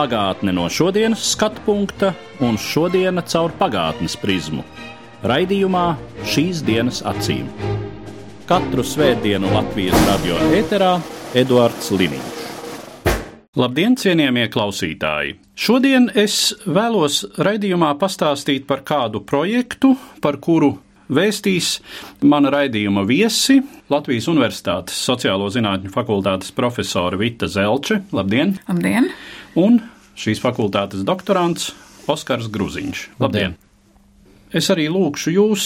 Pagātne no šodienas skatu punkta un šodienas caur pagātnes prizmu. Raidījumā šīs dienas acīm. Katru svētdienu Latvijas radio ēterā Eduards Liniņš. Labdien, cienījamie klausītāji! Šodien es vēlos raidījumā pastāstīt par kādu projektu, par kuru vēstīs mana raidījuma viesi Latvijas Universitātes sociālo zinātņu fakultātes profesora Vita Zelče. Labdien! Labdien! Un šīs fakultātes doktorants Oskars Gruziņš. Labdien! Es arī lūkšu jūs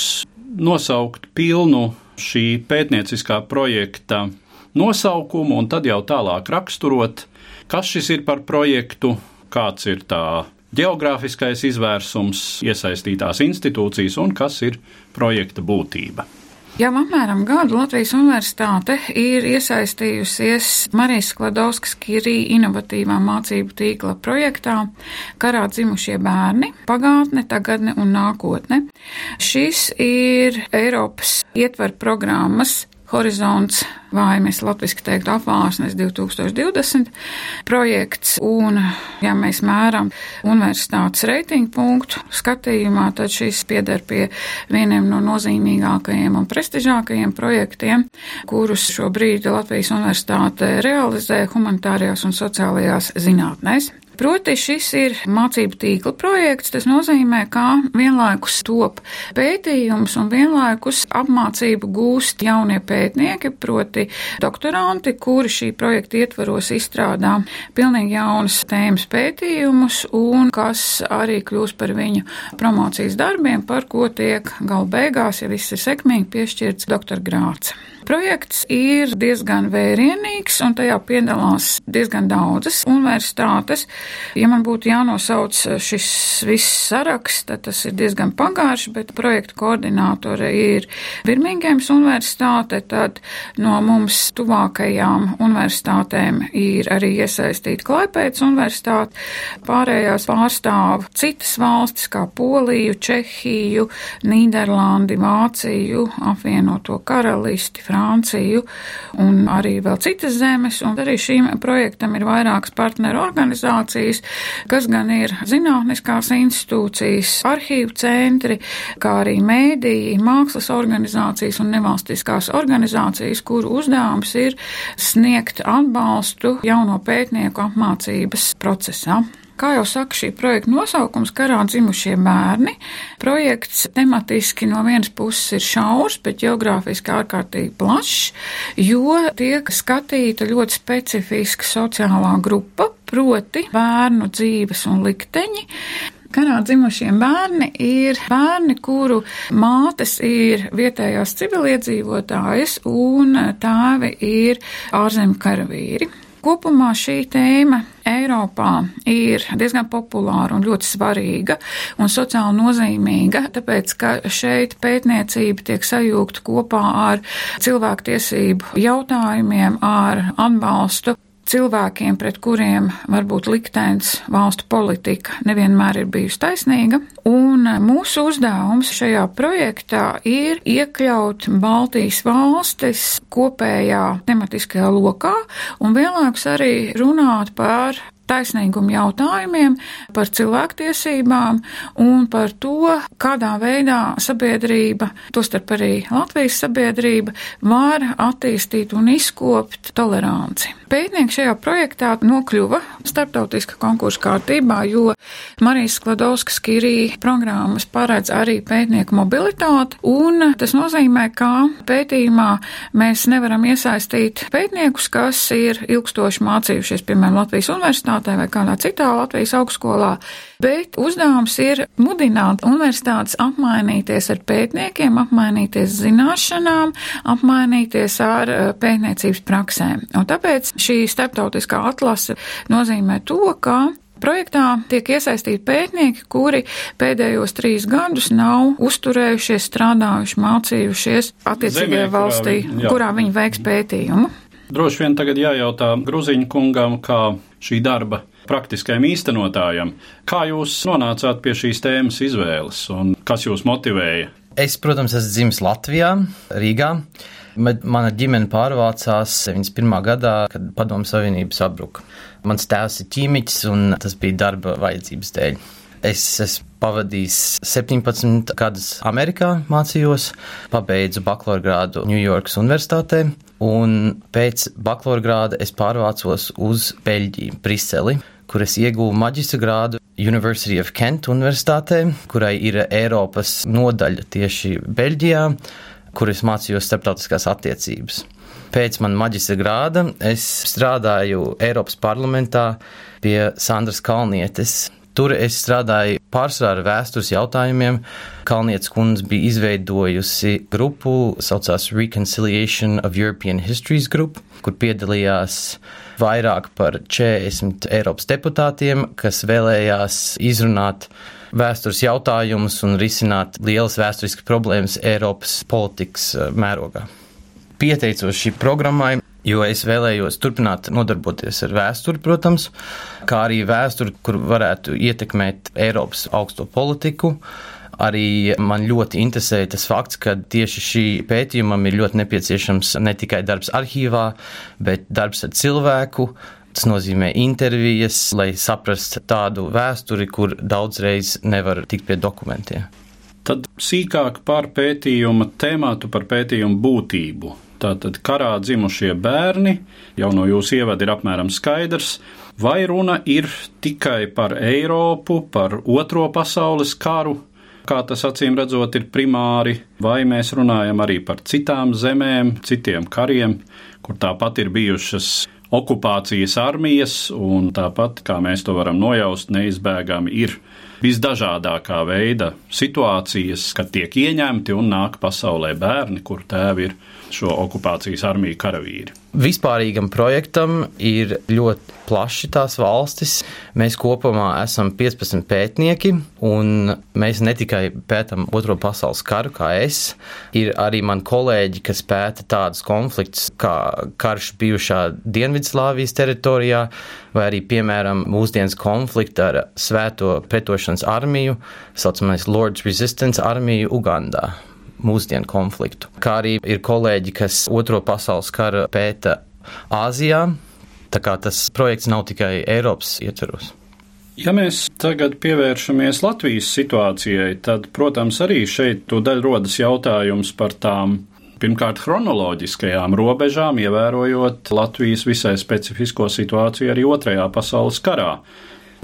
nosaukt pilnu šī pētnieciskā projekta nosaukumu un tad jau tālāk raksturot, kas šis ir par projektu, kāds ir tā geogrāfiskais izvērsums, iesaistītās institūcijas un kas ir projekta būtība. Jau apmēram gadu Latvijas Universitāte ir iesaistījusies Marijas Skladovskas Kirī inovatīvā mācību tīkla projektā Karā dzimušie bērni - pagātne, tagadne un nākotne. Šis ir Eiropas ietver programmas Horizonts vai mēs latviski teiktu apvārsnes 2020 projekts, un ja mēs mēram universitātes reitingu punktu skatījumā, tad šis pieder pie vieniem no nozīmīgākajiem un prestižākajiem projektiem, kurus šobrīd Latvijas universitāte realizē humanitārajās un sociālajās zinātnēs. Proti, šis ir mācību tīkla projekts. Tas nozīmē, ka vienlaikus top pētījums un vienlaikus apmācību gūst jaunie pētnieki, proti doktoranti, kuri šī projekta ietvaros izstrādā pilnīgi jaunas tēmas pētījumus un kas arī kļūs par viņu promocijas darbiem, par ko tiek gal beigās, ja viss ir sekmīgi, piešķirts doktora grāts. Projekts ir diezgan vērienīgs, un tajā piedalās diezgan daudzas universitātes. Ja man būtu jānosauc šis viss saraksts, tad tas ir diezgan pagārši, bet projekta koordinātore ir Birmingemas universitāte, tad no mums tuvākajām universitātēm ir arī iesaistīta Klaipēdas universitāte, pārējās pārstāv citas valstis kā Poliju, Čehiju, Nīderlandi, Vāciju, apvienoto karalisti, Franciju un arī vēl citas zemes, un arī šīm projektam ir vairākas partneru organizācijas, kas gan ir zinātniskās institūcijas, arhīvu centri, kā arī mēdīji, mākslas organizācijas un nevalstiskās organizācijas, kuru uzdevums ir sniegt atbalstu jauno pētnieku apmācības procesā. Kā jau saka šī projekta nosaukums, karā dzimušie bērni, projekts tematiski no vienas puses ir šaurs, bet geogrāfiski ārkārtīgi plašs, jo tiek skatīta ļoti specifiska sociālā grupa, proti bērnu dzīves un likteņi, Karā dzimušie bērni ir bērni, kuru mātes ir vietējās civiliedzīvotājas un tēvi ir ārzemju karavīri. Kopumā šī tēma Eiropā ir diezgan populāra un ļoti svarīga un sociāli nozīmīga, tāpēc, ka šeit pētniecība tiek sajūgta kopā ar cilvēktiesību jautājumiem, ar atbalstu cilvēkiem, pret kuriem varbūt liktenis valstu politika nevienmēr ir bijusi taisnīga. Un mūsu uzdevums šajā projektā ir iekļaut Baltijas valstis kopējā tematiskajā lokā un vienlaikus arī runāt par taisnīgumu jautājumiem, par cilvēktiesībām un par to, kādā veidā sabiedrība, tostarp arī Latvijas sabiedrība, var attīstīt un izkopt toleranci. Pētnieki šajā projektā nokļuva starptautiska konkursa kārtībā, jo Marijas Skladovskas Kirī programmas paredz arī pētnieku mobilitāti, un tas nozīmē, ka pētījumā mēs nevaram iesaistīt pētniekus, kas ir ilgstoši mācījušies, piemēram, Latvijas universitātē vai kādā citā Latvijas augstskolā, bet uzdevums ir mudināt universitātes apmainīties ar pētniekiem, apmainīties zināšanām, apmainīties ar pētniecības praksēm. Un tāpēc šī starptautiskā atlase nozīmē to, ka Projektā tiek iesaistīti pētnieki, kuri pēdējos trīs gadus nav uzturējušies, strādājuši, mācījušies attiecīgajā valstī, kurā jā. kurā viņi veiks pētījumu. Droši vien tagad jājautā Gruziņu kungam, kā šī darba praktiskajam īstenotājam, kā jūs nonācāt pie šīs tēmas izvēles un kas jūs motivēja? Es, protams, esmu dzimis Latvijā, Rīgā. Mana ģimene pārvācās 91. gadā, kad Padomu Savienība sabruka. Mans tēvs ir ķīmiķis, un tas bija darba vajadzības dēļ. Es esmu pavadījis 17 gadus Amerikā, mācījos, pabeidzu bakalaura grādu Ņujorkas Universitātē, un pēc bakalaura grāda es pārvācos uz Beļģiju, Briseli, kur es ieguvu maģistra grādu University of Kent Universitātē, kurai ir Eiropas nodaļa tieši Beļģijā, kur es mācījos starptautiskās attiecības. Pēc man maģistra grāda es strādāju Eiropas parlamentā pie Sandras Kalnietes. Tur es strādāju pārsvarā ar vēstures jautājumiem. Kalnietes kundze bija izveidojusi grupu, saucās Reconciliation of European Histories Group, kur piedalījās vairāk par 40 Eiropas deputātiem, kas vēlējās izrunāt vēstures jautājumus un risināt lielas vēsturiskas problēmas Eiropas politikas eh, mērogā. Pieteicos šī programmai, jo es vēlējos turpināt nodarboties ar vēsturi, protams, kā arī vēsturi, kur varētu ietekmēt Eiropas augsto politiku. Arī man ļoti interesēja tas fakts, ka tieši šī pētījumam ir ļoti nepieciešams ne tikai darbs arhīvā, bet darbs ar cilvēku, Tas nozīmē intervijas, lai saprastu tādu vēsturi, kur daudzreiz nevar tikt pie dokumentiem. Tad sīkāk par pētījuma tēmātu, par pētījumu būtību. Tātad karā dzimušie bērni, jau no jūsu ievada ir apmēram skaidrs, vai runa ir tikai par Eiropu, par Otro pasaules karu, kā tas acīm redzot ir primāri, vai mēs runājam arī par citām zemēm, citiem kariem, kur tāpat ir bijušas okupācijas armijas, un tāpat, kā mēs to varam nojaust, neizbēgami ir visdažādākā veida situācijas, kad tiek ieņemti un nāk pasaulē bērni, kur tēvi ir šo okupācijas armiju karavīri. Vispārīgam projektam ir ļoti plaši tās valstis. Mēs kopumā esam 15 pētnieki, un mēs ne tikai pētām Otro pasaules karu, kā es, ir arī mani kolēģi, kas pēta tādus konfliktus kā karš bijušā Dienvidslāvijas teritorijā, vai arī, piemēram, mūsdienas konflikta ar Svēto pretošanas armiju, saucamais Lord's Resistance armiju Ugandā mūsdienu konfliktu. Kā arī ir kolēģi, kas Otro pasaules kara pēta Āzijā, tā kā tas projekts nav tikai Eiropas ietveros. Ja mēs tagad pievēršamies Latvijas situācijai, tad, protams, arī šeit tūdaļ rodas jautājums par tām pirmkārt chronoloģiskajām robežām, ievērojot Latvijas visai specifisko situāciju arī Otrajā pasaules karā.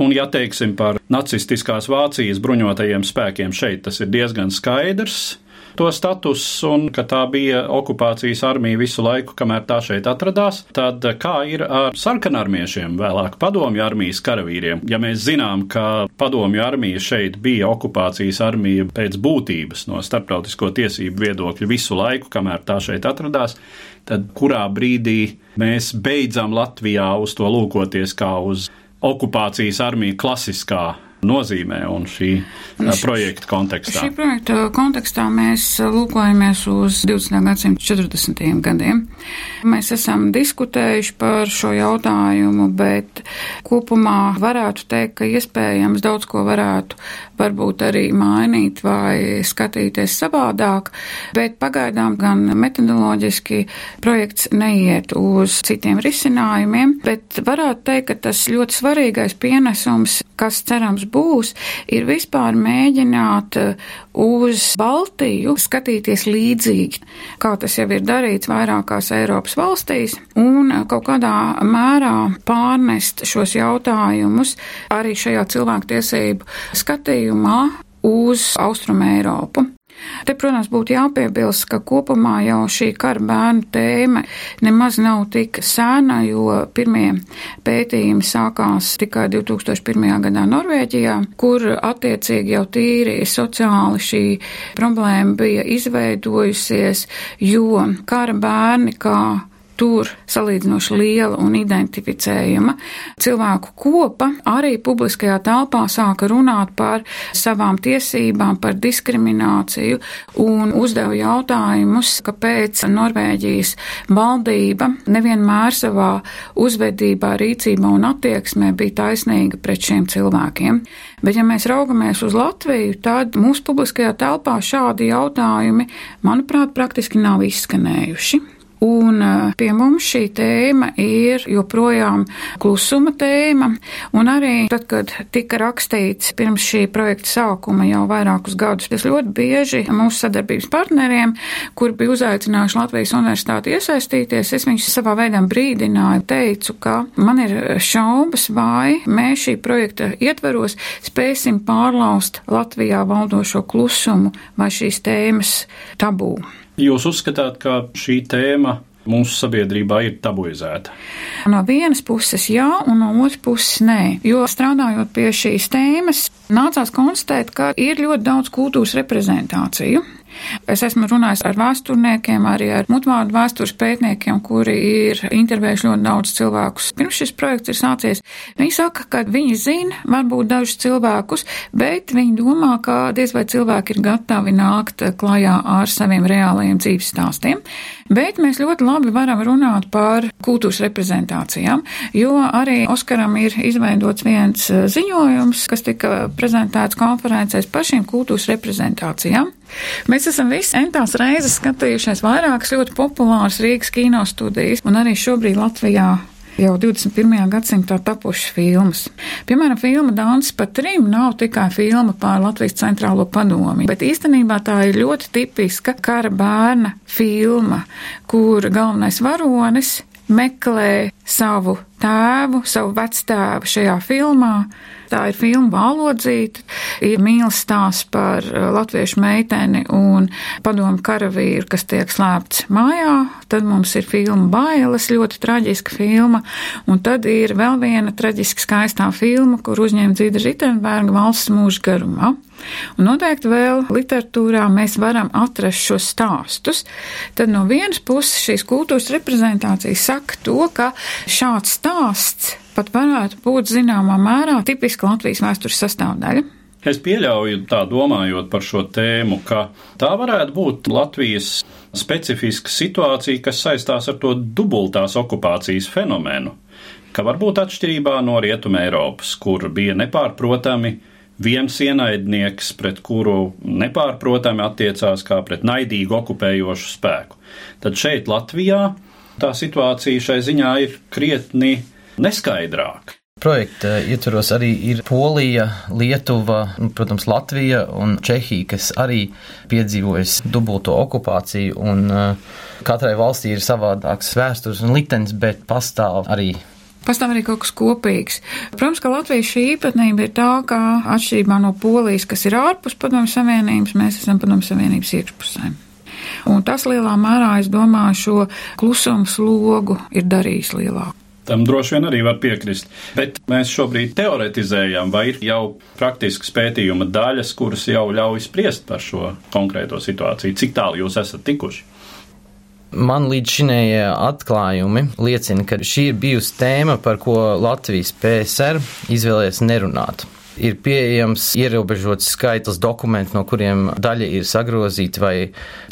Un, ja teiksim par nacistiskās Vācijas bruņotajiem spēkiem, šeit tas ir diezgan skaidrs to status, un ka tā bija okupācijas armija visu laiku, kamēr tā šeit atradās, tad kā ir ar sarkanarmiešiem, vēlāk padomju armijas karavīriem? Ja mēs zinām, ka padomju armija šeit bija okupācijas armija pēc būtības no starptautisko tiesību viedokļa visu laiku, kamēr tā šeit atradās, tad kurā brīdī mēs beidzam Latvijā uz to lūkoties kā uz okupācijas armiju klasiskā nozīmē un šī š, projekta kontekstā? Šī projekta kontekstā mēs lūkojamies uz 20. gadsimta 40. gadiem. Mēs esam diskutējuši par šo jautājumu, bet kopumā varētu teikt, ka iespējams daudz ko varētu varbūt arī mainīt vai skatīties savādāk, bet pagaidām gan metodoloģiski projekts neiet uz citiem risinājumiem, bet varētu teikt, ka tas ļoti svarīgais pienesums, kas cerams būs, ir vispār mēģināt uz Baltiju skatīties līdzīgi, kā tas jau ir darīts vairākās Eiropas valstīs, un kaut kādā mērā pārnest šos jautājumus arī šajā cilvēktiesību skatījumā uz Austrumu Eiropu. Te, protams, būtu jāpiebilst, ka kopumā jau šī kara bērnu tēma nemaz nav tik sēna, jo pirmie pētījumi sākās tikai 2001. gadā Norvēģijā, kur attiecīgi jau tīri sociāli šī problēma bija izveidojusies, jo kara bērni kā tur salīdzinoši liela un identificējama cilvēku kopa arī publiskajā telpā sāka runāt par savām tiesībām, par diskrimināciju un uzdeva jautājumus, kāpēc Norvēģijas valdība nevienmēr savā uzvedībā, rīcībā un attieksmē bija taisnīga pret šiem cilvēkiem. Bet, ja mēs raugamies uz Latviju, tad mūsu publiskajā telpā šādi jautājumi, manuprāt, praktiski nav izskanējuši. Un pie mums šī tēma ir joprojām klusuma tēma, un arī tad, kad tika rakstīts pirms šī projekta sākuma jau vairākus gadus, es ļoti bieži mūsu sadarbības partneriem, kur bija uzaicinājuši Latvijas universitāti iesaistīties, es viņus savā veidā brīdināju, teicu, ka man ir šaubas, vai mēs šī projekta ietveros spēsim pārlaust Latvijā valdošo klusumu vai šīs tēmas tabū. Jūs uzskatāt, ka šī tēma mūsu sabiedrībā ir tabuizēta? No vienas puses jā, un no otras puses nē. Jo strādājot pie šīs tēmas, nācās konstatēt, ka ir ļoti daudz kultūras reprezentāciju. Es esmu runājis ar vēsturniekiem, arī ar mutvārdu vēstures pētniekiem, kuri ir intervējuši ļoti daudz cilvēkus. Pirms šis projekts ir sācies, viņi saka, ka viņi zina varbūt dažus cilvēkus, bet viņi domā, ka diez vai cilvēki ir gatavi nākt klajā ar saviem reālajiem dzīves stāstiem. Bet mēs ļoti labi varam runāt par kultūras reprezentācijām, jo arī Oskaram ir izveidots viens ziņojums, kas tika prezentēts konferencēs par šīm kultūras reprezentācijām. Mēs esam visi entās reizes skatījušies vairākas ļoti populāras Rīgas kino studijas, un arī šobrīd Latvijā jau 21. gadsimtā tapušas filmas. Piemēram, filma Dānis pa trim nav tikai filma pār Latvijas centrālo padomi, bet īstenībā tā ir ļoti tipiska kara bērna filma, kur galvenais varonis meklē savu tēvu, savu vectēvu šajā filmā. Tā ir filma Vālodzīte, ir mīlas stāsts par uh, latviešu meiteni un padomu karavīru, kas tiek slēpts mājā. Tad mums ir filma Bailes, ļoti traģiska filma, un tad ir vēl viena traģiski skaistā filma, kur uzņēma Dzīda Ritenberga valsts mūža garumā. Un noteikti vēl literatūrā mēs varam atrast šos stāstus. Tad no vienas puses šīs kultūras reprezentācijas saka to, ka šāds stāsts pat varētu būt zināmā mērā tipiska Latvijas vēstures sastāvdaļa. Es pieļauju, tā domājot par šo tēmu, ka tā varētu būt Latvijas specifiska situācija, kas saistās ar to dubultās okupācijas fenomenu, ka varbūt atšķirībā no Rietuma Eiropas, kur bija nepārprotami viens ienaidnieks, pret kuru nepārprotami attiecās kā pret naidīgu okupējošu spēku. Tad šeit Latvijā tā situācija šai ziņā ir krietni neskaidrāka. Projekta ietvaros arī ir Polija, Lietuva, nu, protams, Latvija un Čehija, kas arī piedzīvojas dubulto okupāciju, un uh, katrai valstī ir savādāks vēstures un liktenis, bet pastāv arī Pastāv arī kaut kas kopīgs. Protams, ka Latvijas šī īpatnība ir tā, ka atšķirībā no Polijas, kas ir ārpus Padomju Savienības, mēs esam Padomju Savienības iekšpusē. Un tas lielā mērā, es domāju, šo klusumu slogu ir darījis lielāku. Tam droši vien arī var piekrist. Bet mēs šobrīd teoretizējam, vai ir jau praktisks pētījuma daļas, kuras jau ļauj spriest par šo konkrēto situāciju. Cik tālu jūs esat tikuši? Man līdz šinējie atklājumi liecina, ka šī ir bijusi tēma, par ko Latvijas PSR izvēlējies nerunāt. Ir pieejams ierobežots skaitlis dokumentu, no kuriem daļa ir sagrozīta vai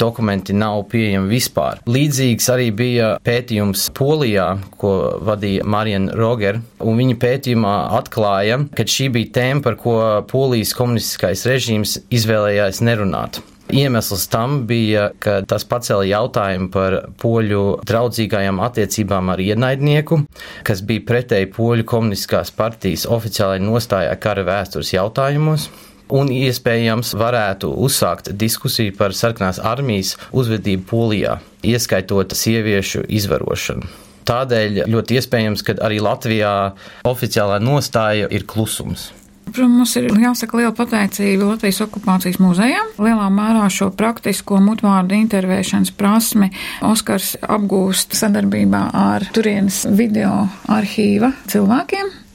dokumenti nav pieejami vispār. Līdzīgs arī bija pētījums Polijā, ko vadīja Marija Roger, un viņa pētījumā atklāja, ka šī bija tēma, par ko Polijas komunistiskais režīms izvēlējās nerunāt. Iemesls tam bija, ka tas pacēla jautājumu par poļu draudzīgajām attiecībām ar ienaidnieku, kas bija pretēji poļu komunistiskās partijas oficiālajai nostājai kara vēstures jautājumos un iespējams varētu uzsākt diskusiju par sarkanās armijas uzvedību Polijā, ieskaitot sieviešu izvarošanu. Tādēļ ļoti iespējams, ka arī Latvijā oficiālā nostāja ir klusums. Protams, mums ir jāsaka liela pateicība Latvijas okupācijas muzejam. Lielā mērā šo praktisko mutvārdu intervēšanas prasmi Oskars apgūst sadarbībā ar turienes video arhīva cilvēkiem.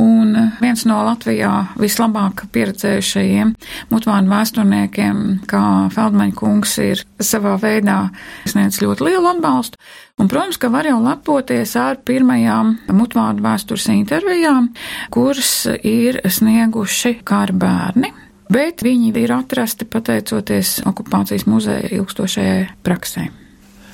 Un viens no Latvijā vislabāk pieredzējušajiem mutvānu vēsturniekiem, kā Feldmaņa kungs, ir savā veidā sniedz ļoti lielu atbalstu. Un, protams, ka var jau lepoties ar pirmajām mutvānu vēstures intervijām, kuras ir snieguši kara bērni. Bet viņi ir atrasti pateicoties okupācijas muzeja ilgstošajai praksē.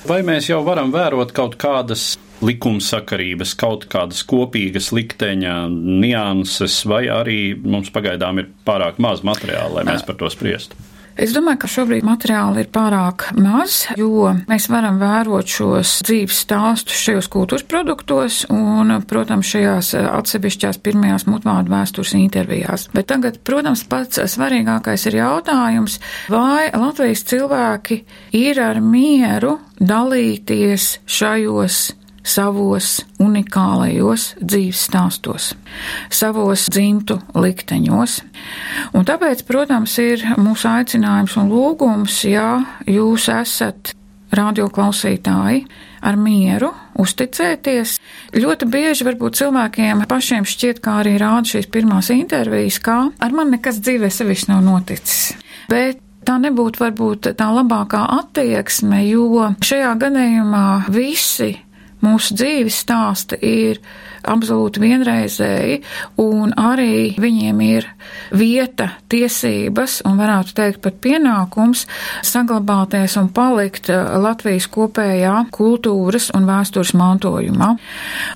Vai mēs jau varam vērot kaut kādas likumsakarības, kaut kādas kopīgas likteņa nianses, vai arī mums pagaidām ir pārāk maz materiāla, lai mēs par to spriestu? Es domāju, ka šobrīd materiāli ir pārāk maz, jo mēs varam vērot šos dzīves stāstus šajos kultūras produktos un, protams, šajās atsevišķās pirmajās mutvārdu vēstures intervijās. Bet tagad, protams, pats svarīgākais ir jautājums, vai Latvijas cilvēki ir ar mieru dalīties šajos savos unikālajos dzīves stāstos, savos dzimtu likteņos. Un tāpēc, protams, ir mūsu aicinājums un lūgums, ja jūs esat radioklausītāji, ar mieru, uzticēties. Ļoti bieži varbūt cilvēkiem pašiem šķiet, kā arī rāda šīs pirmās intervijas, kā ar mani nekas dzīvē sevišķi nav noticis. Bet Tā nebūtu varbūt tā labākā attieksme, jo šajā gadījumā visi mūsu dzīves stāsti ir absolūti vienreizēji, un arī viņiem ir vieta, tiesības un varētu teikt pat pienākums saglabāties un palikt eh, Latvijas kopējā kultūras un vēstures mantojumā.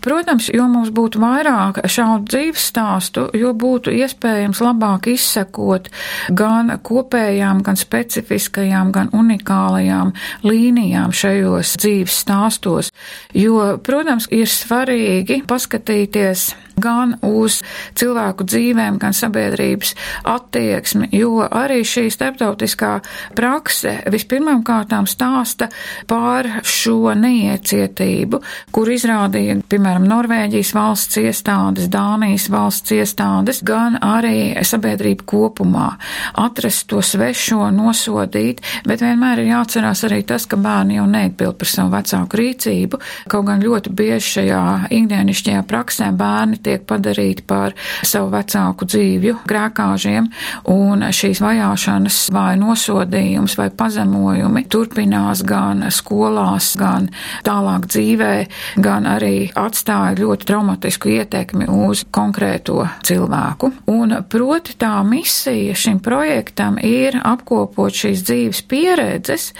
Protams, jo mums būtu vairāk šādu dzīves stāstu, jo būtu iespējams labāk izsekot gan kopējām, gan specifiskajām, gan unikālajām līnijām šajos dzīves stāstos, jo, protams, ir svarīgi paskatīties, paskatīties gan uz cilvēku dzīvēm, gan sabiedrības attieksmi, jo arī šī starptautiskā prakse vispirmām kārtām stāsta par šo neiecietību, kur izrādīja, piemēram, Norvēģijas valsts iestādes, Dānijas valsts iestādes, gan arī sabiedrība kopumā. Atrast to svešo, nosodīt, bet vienmēr ir jāatcerās arī tas, ka bērni jau neatbild par savu vecāku rīcību, kaut gan ļoti bieži šajā ikdienišķajā praksē bērni tiek padarīti par savu vecāku dzīvju grēkāžiem, un šīs vajāšanas vai nosodījums vai pazemojumi turpinās gan skolās, gan tālāk dzīvē, gan arī atstāja ļoti traumatisku ietekmi uz konkrēto cilvēku. Un proti tā misija šim projektam ir apkopot šīs dzīves pieredzes,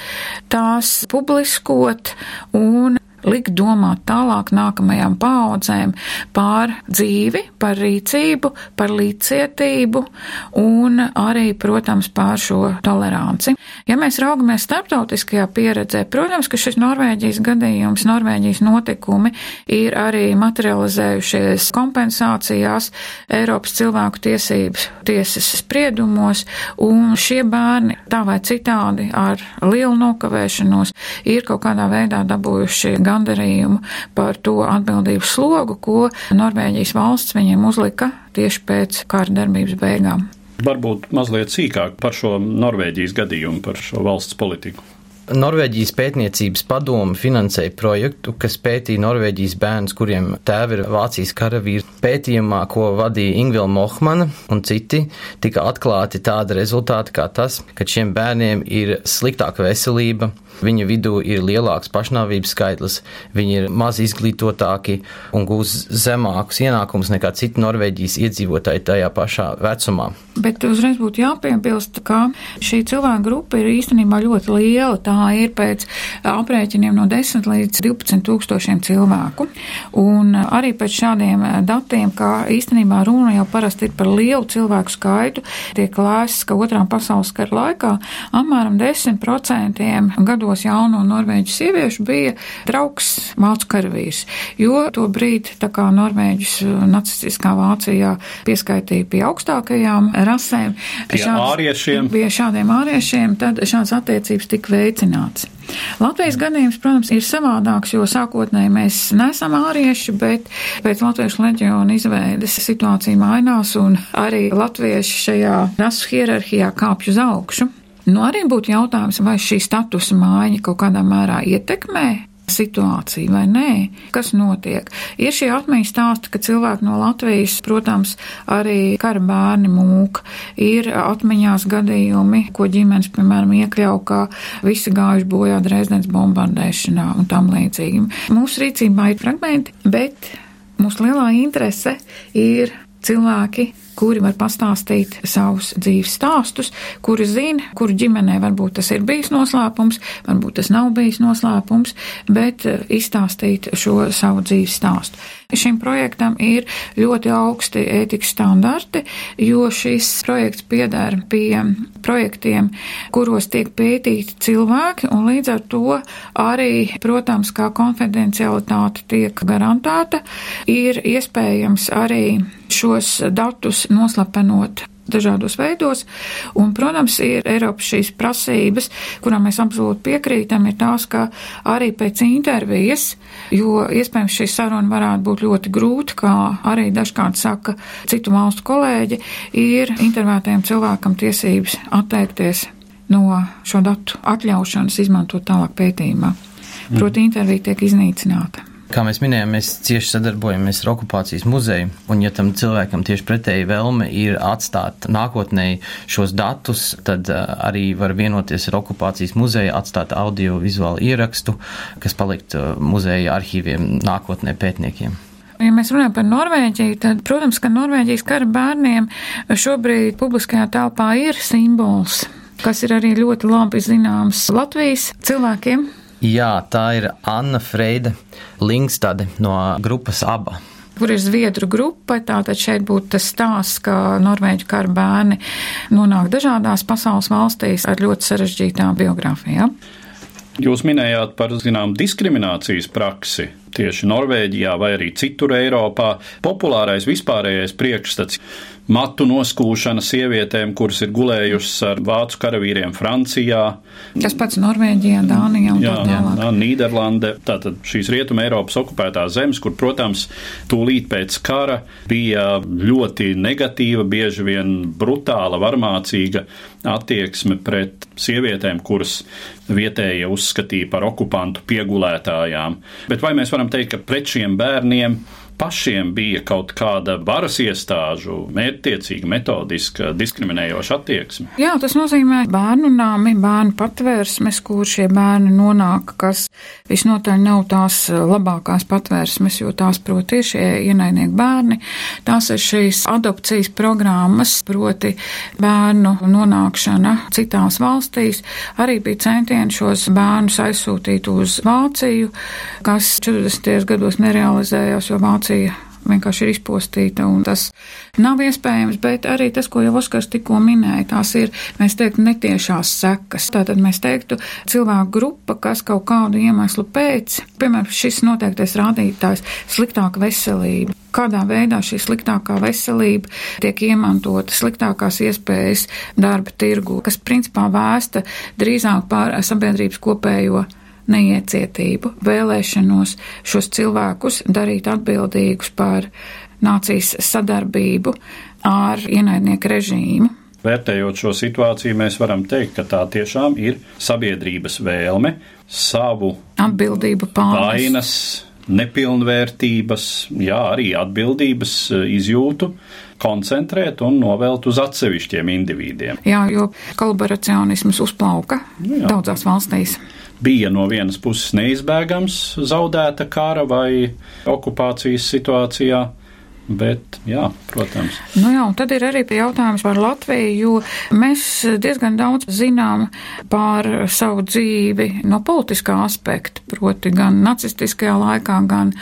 tās publiskot un likt domāt tālāk nākamajām paudzēm par dzīvi, par rīcību, par līdzcietību un arī, protams, par šo toleranci. Ja mēs raugamies starptautiskajā pieredzē, protams, ka šis Norvēģijas gadījums, Norvēģijas notikumi ir arī materializējušies kompensācijās Eiropas cilvēku tiesības tiesas spriedumos, un šie bērni tā vai citādi ar lielu nokavēšanos ir kaut kādā veidā dabūjuši gan gandarījumu par to atbildības slogu, ko Norvēģijas valsts viņiem uzlika tieši pēc kara darbības beigām. Varbūt mazliet sīkāk par šo Norvēģijas gadījumu, par šo valsts politiku. Norvēģijas pētniecības padome finansēja projektu, kas pētīja Norvēģijas bērnus, kuriem tēvi ir Vācijas karavīri. Pētījumā, ko vadīja Ingvila Mohmana un citi, tika atklāti tādi rezultāti kā tas, ka šiem bērniem ir sliktāka veselība, Viņu vidū ir lielāks pašnāvības skaitlis, viņi ir maz izglītotāki un gūs zemākus ienākumus nekā citi Norvēģijas iedzīvotāji tajā pašā vecumā. Bet uzreiz būtu jāpiebilst, ka šī cilvēku grupa ir īstenībā ļoti liela. Tā ir pēc aprēķiniem no 10 līdz 12 tūkstošiem cilvēku. Un arī pēc šādiem datiem, ka īstenībā runa jau parasti ir par lielu cilvēku skaitu, tiek lēsts, ka otrām pasaules kara laikā apmēram 10% gadu gados jauno norvēģu sieviešu bija draugs vācu karavīrs, jo to brīdi tā kā norvēģis uh, nacistiskā Vācijā pieskaitīja pie augstākajām rasēm, pie šāds, āriešiem. pie šādiem āriešiem, tad šāds attiecības tika veicināts. Latvijas gadījums, protams, ir savādāks, jo sākotnēji mēs nesam ārieši, bet pēc Latviešu leģiona izveides situācija mainās un arī latvieši šajā rasu hierarhijā kāpj uz augšu. Nu, arī būtu jautājums, vai šī statusa mājiņa kaut kādā mērā ietekmē situācija vai nē, kas notiek. Ir šie atmiņas stāsti, ka cilvēki no Latvijas, protams, arī kara bērni mūk, ir atmiņās gadījumi, ko ģimenes, piemēram, iekļau, kā visi gājuši bojā Dresdens bombardēšanā un tam līdzīgi. Mūsu rīcībā ir fragmenti, bet mūsu lielā interese ir cilvēki, kuri var pastāstīt savus dzīves stāstus, kuri zina, kuru ģimenē varbūt tas ir bijis noslēpums, varbūt tas nav bijis noslēpums, bet eh, izstāstīt šo savu dzīves stāstu. Šim projektam ir ļoti augsti ētikas standarti, jo šis projekts piedara pie projektiem, kuros tiek pētīti cilvēki, un līdz ar to arī, protams, kā konfidencialitāte tiek garantēta, ir iespējams arī šos datus noslapenot dažādos veidos. Un, protams, ir Eiropas šīs prasības, kurām mēs absolūti piekrītam, ir tās, ka arī pēc intervijas, jo iespējams šī saruna varētu būt ļoti grūta, kā arī dažkārt saka citu valstu kolēģi, ir intervētajam cilvēkam tiesības atteikties no šo datu atļaušanas izmantot tālāk pētījumā. Proti, intervija tiek iznīcināta. Kā mēs minējām, mēs cieši sadarbojamies ar okupācijas muzeju, un ja tam cilvēkam tieši pretēji vēlme ir atstāt nākotnē šos datus, tad arī var vienoties ar okupācijas muzeju, atstāt audio-vizuālu ierakstu, kas palikt muzeja arhīviem nākotnē pētniekiem. Ja mēs runājam par Norvēģiju, tad, protams, ka Norvēģijas kara bērniem šobrīd publiskajā telpā ir simbols, kas ir arī ļoti labi zināms Latvijas cilvēkiem. Jā, tā ir Anna Freide Linkstade no grupas ABA kur ir zviedru grupa. Tātad šeit būtu tas stāsts, ka norvēģu kara bērni nonāk dažādās pasaules valstīs ar ļoti sarežģītām biogrāfijām. Jūs minējāt par zinām diskriminācijas praksi tieši Norvēģijā vai arī citur Eiropā. Populārais vispārējais priekšstats matu noskūšana sievietēm, kuras ir gulējušas ar vācu karavīriem Francijā. Tas pats Norvēģijā, Dānijā un jā, tā tālāk. Jā, Nīderlande, tātad šīs rietuma Eiropas okupētās zemes, kur, protams, tūlīt pēc kara bija ļoti negatīva, bieži vien brutāla, varmācīga attieksme pret sievietēm, kuras vietējie uzskatīja par okupantu piegulētājām. Bet vai mēs varam teikt, ka pret šiem bērniem pašiem bija kaut kāda varas iestāžu mērķtiecīga, metodiska, diskriminējoša attieksme. Jā, tas nozīmē bērnu nāmi, bērnu patvērsmes, kur šie bērni nonāk, kas visnotaļ nav tās labākās patvērsmes, jo tās, proti, ir šie ienaidnieki bērni. Tās ir šīs adopcijas programmas, proti bērnu nonākšana citās valstīs. Arī bija centieni šos bērnus aizsūtīt uz Vāciju, kas 40. gados nerealizējās, jo Vācija situācija vienkārši ir izpostīta, un tas nav iespējams, bet arī tas, ko jau Oskars tikko minēja, tās ir, mēs teiktu, netiešās sekas. Tātad mēs teiktu, cilvēku grupa, kas kaut kādu iemeslu pēc, piemēram, šis noteiktais rādītājs - sliktāka veselība. Kādā veidā šī sliktākā veselība tiek iemantota, sliktākās iespējas darba tirgu, kas principā vēsta drīzāk par sabiedrības kopējo neiecietību, vēlēšanos šos cilvēkus darīt atbildīgus par nācijas sadarbību ar ienaidnieku režīmu. Vērtējot šo situāciju, mēs varam teikt, ka tā tiešām ir sabiedrības vēlme savu atbildību pārnest. vainas, nepilnvērtības, jā, arī atbildības izjūtu koncentrēt un novelt uz atsevišķiem individiem. Jā, jo kolaboracionisms uzplauka nu, jā. daudzās valstīs bija no vienas puses neizbēgams zaudēta kara vai okupācijas situācijā, Bet, jā, protams. Nu jā, un tad ir arī jautājums par Latviju, jo mēs diezgan daudz zinām par savu dzīvi no politiskā aspekta, proti gan nacistiskajā laikā, gan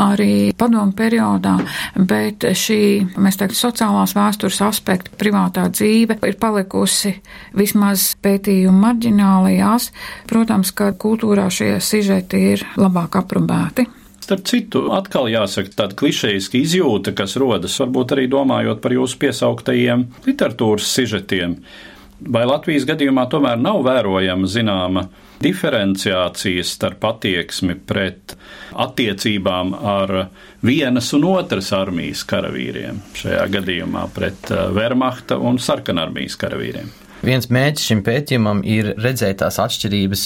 arī padomu periodā, bet šī, mēs teiktu, sociālās vēstures aspekta, privātā dzīve ir palikusi vismaz pētījumu marģinālijās. Protams, ka kultūrā šie sižeti ir labāk aprobēti. Starp citu, atkal jāsaka tāda klišejiska izjūta, kas rodas varbūt arī domājot par jūsu piesauktajiem literatūras sižetiem. Vai Latvijas gadījumā tomēr nav vērojama zināma diferenciācija starp attieksmi pret attiecībām ar vienas un otras armijas karavīriem, šajā gadījumā pret eh, Wehrmachta un sarkanarmijas karavīriem? Viens mērķis šim pētījumam ir redzēt tās atšķirības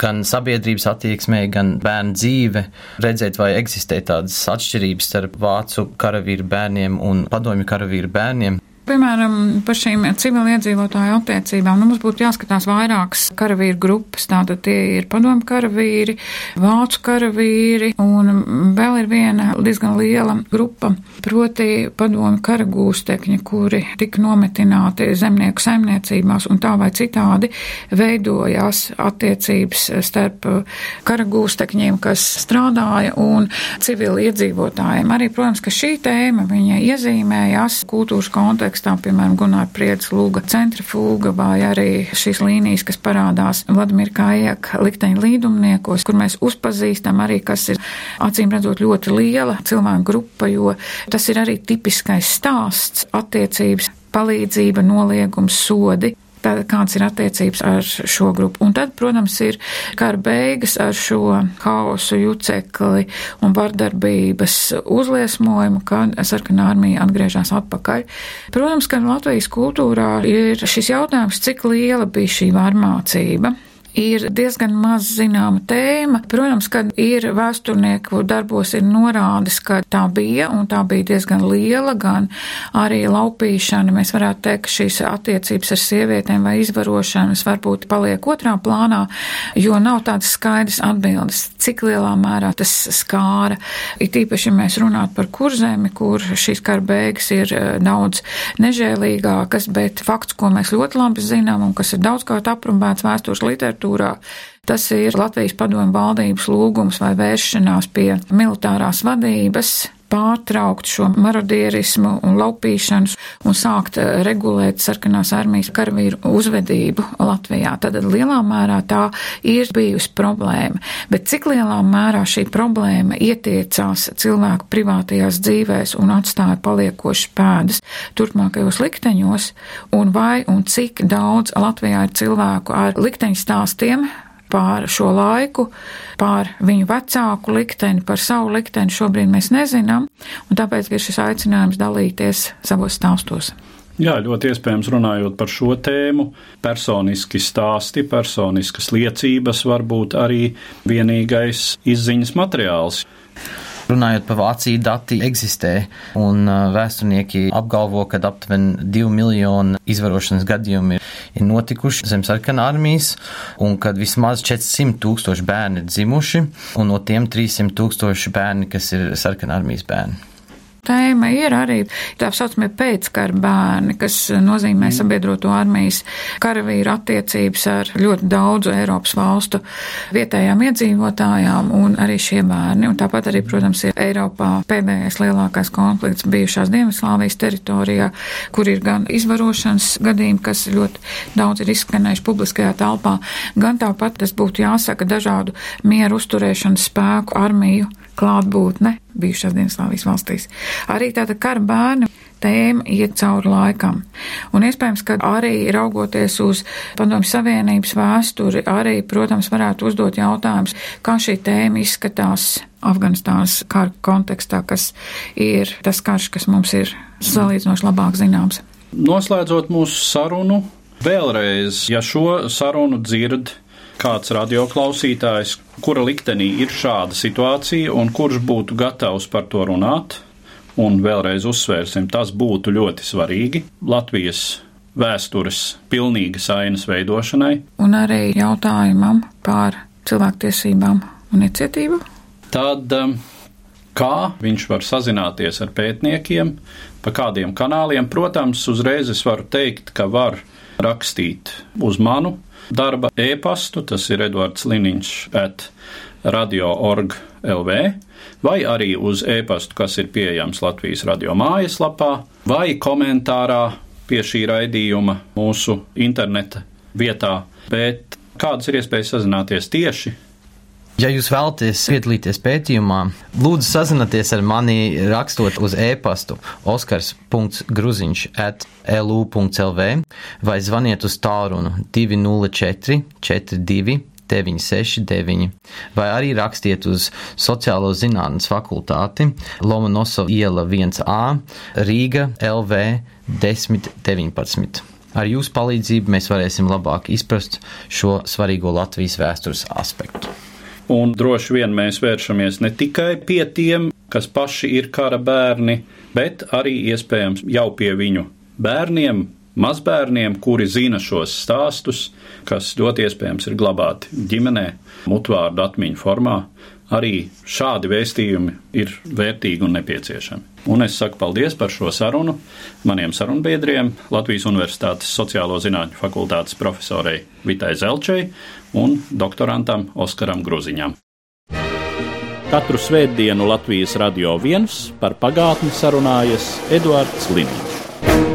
gan sabiedrības attieksmē, gan bērnu dzīve, redzēt, vai eksistē tādas atšķirības starp vācu karavīru bērniem un padomju karavīru bērniem. Piemēram, par šīm civiliedzīvotāju attiecībām nu, mums būtu jāskatās vairākas karavīru grupas. Tātad tie ir padomu karavīri, vācu karavīri un vēl ir viena diezgan liela grupa, proti padomu karagūstekņi, kuri tika nometināti zemnieku saimniecībās un tā vai citādi veidojās attiecības starp karagūstekņiem, kas strādāja un civiliedzīvotājiem. Arī, protams, ka šī tēma viņa iezīmējās kultūras kontekstā kontekstā, piemēram, Gunār Priedes lūga centrifūga vai arī šīs līnijas, kas parādās Vladimir Kājāk likteņa līdumniekos, kur mēs uzpazīstam arī, kas ir acīm redzot ļoti liela cilvēku grupa, jo tas ir arī tipiskais stāsts attiecības palīdzība, noliegums, sodi. Tātad kāds ir attiecības ar šo grupu. Un tad, protams, ir kara beigas ar šo haosu, jucekli un vardarbības uzliesmojumu, kad sarkanā armija atgriežas atpakaļ. Protams, ka Latvijas kultūrā ir šis jautājums, cik liela bija šī varmācība ir diezgan maz zināma tēma. Protams, ka ir vēsturnieku darbos ir norādes, ka tā bija, un tā bija diezgan liela, gan arī laupīšana. Mēs varētu teikt, ka šīs attiecības ar sievietēm vai izvarošanas varbūt paliek otrā plānā, jo nav tādas skaidras atbildes, cik lielā mērā tas skāra. It īpaši, ja mēs runātu par kurzemi, kur šīs kara beigas ir eh, daudz nežēlīgākas, bet fakts, ko mēs ļoti labi zinām un kas ir daudzkārt aprunāts vēstures literatūrā, literatūrā. Tas ir Latvijas padomju valdības lūgums vai vēršanās pie militārās vadības pārtraukt šo marodierismu un laupīšanas un sākt eh, regulēt sarkanās armijas karavīru uzvedību Latvijā. Tad lielā mērā tā ir bijusi problēma. Bet cik lielā mērā šī problēma ietiecās cilvēku privātajās dzīvēs un atstāja paliekošas pēdas turpmākajos likteņos, un vai un cik daudz Latvijā ir cilvēku ar likteņu stāstiem, pār šo laiku, pār viņu vecāku likteni, par savu likteni šobrīd mēs nezinām, un tāpēc ir šis aicinājums dalīties savos stāstos. Jā, ļoti iespējams runājot par šo tēmu, personiski stāsti, personiskas liecības var būt arī vienīgais izziņas materiāls. Runājot par Vāciju, dati eksistē, un vēsturnieki apgalvo, ka aptuveni 2 miljoni izvarošanas gadījumi ir, ir notikuši zem sarkanā armijas, un kad vismaz 400 tūkstoši bērni ir dzimuši, un no tiem 300 tūkstoši bērni, kas ir sarkanā armijas bērni. Tēma ir arī tā saucamie pēckara bērni, kas nozīmē mm. sabiedroto armijas karavīru attiecības ar ļoti daudzu Eiropas valstu vietējām iedzīvotājām un arī šie bērni. Un tāpat arī, protams, ir Eiropā pēdējais lielākais konflikts bijušās Dienvidslāvijas teritorijā, kur ir gan izvarošanas gadījumi, kas ļoti daudz ir izskanējuši publiskajā telpā, gan tāpat tas būtu jāsaka dažādu mieru uzturēšanas spēku armiju klātbūtne bijušās Dienaslāvijas valstīs. Arī tāda kara bērni tēma iet cauri laikam. Un iespējams, ka arī raugoties uz Padomju Savienības vēsturi, arī, protams, varētu uzdot jautājums, kā šī tēma izskatās Afganistānas kara kontekstā, kas ir tas karš, kas mums ir salīdzinoši labāk zināms. Noslēdzot mūsu sarunu, vēlreiz, ja šo sarunu dzird kāds radioklausītājs, kura liktenī ir šāda situācija un kurš būtu gatavs par to runāt. Un vēlreiz uzsvērsim, tas būtu ļoti svarīgi Latvijas vēstures pilnīgas ainas veidošanai. Un arī jautājumam par cilvēktiesībām un necietību. Tad um, kā viņš var sazināties ar pētniekiem, pa kādiem kanāliem? Protams, uzreiz es varu teikt, ka var rakstīt uz manu darba e-pastu, tas ir Edvards Liniņš at radio.org LV, vai arī uz e-pastu, kas ir pieejams Latvijas radio mājaslapā, vai komentārā pie šī raidījuma mūsu interneta vietā. Bet kādas ir iespējas sazināties tieši Ja jūs vēlaties piedalīties pētījumā, lūdzu sazinieties ar mani rakstot uz e-pastu oskars.gruziņš at lu.lv vai zvaniet uz tālruni 204 42 969, vai arī rakstiet uz Sociālo zinātnes fakultāti Lomonosova iela 1A Rīga LV 1019. Ar jūsu palīdzību mēs varēsim labāk izprast šo svarīgo Latvijas vēstures aspektu. Un droši vien mēs vēršamies ne tikai pie tiem, kas paši ir kara bērni, bet arī iespējams jau pie viņu bērniem, mazbērniem, kuri zina šos stāstus, kas ļoti iespējams ir glabāti ģimenē, mutvārdu atmiņu formā. Arī šādi vēstījumi ir vērtīgi un nepieciešami. Un es saku paldies par šo sarunu maniem sarunbiedriem, Latvijas Universitātes Sociālo zinātņu fakultātes profesorei Vitai Zelčai un doktorantam Oskaram Gruziņam. Katru svētdienu Latvijas radio viens par pagātni sarunājas Eduards Liniņš.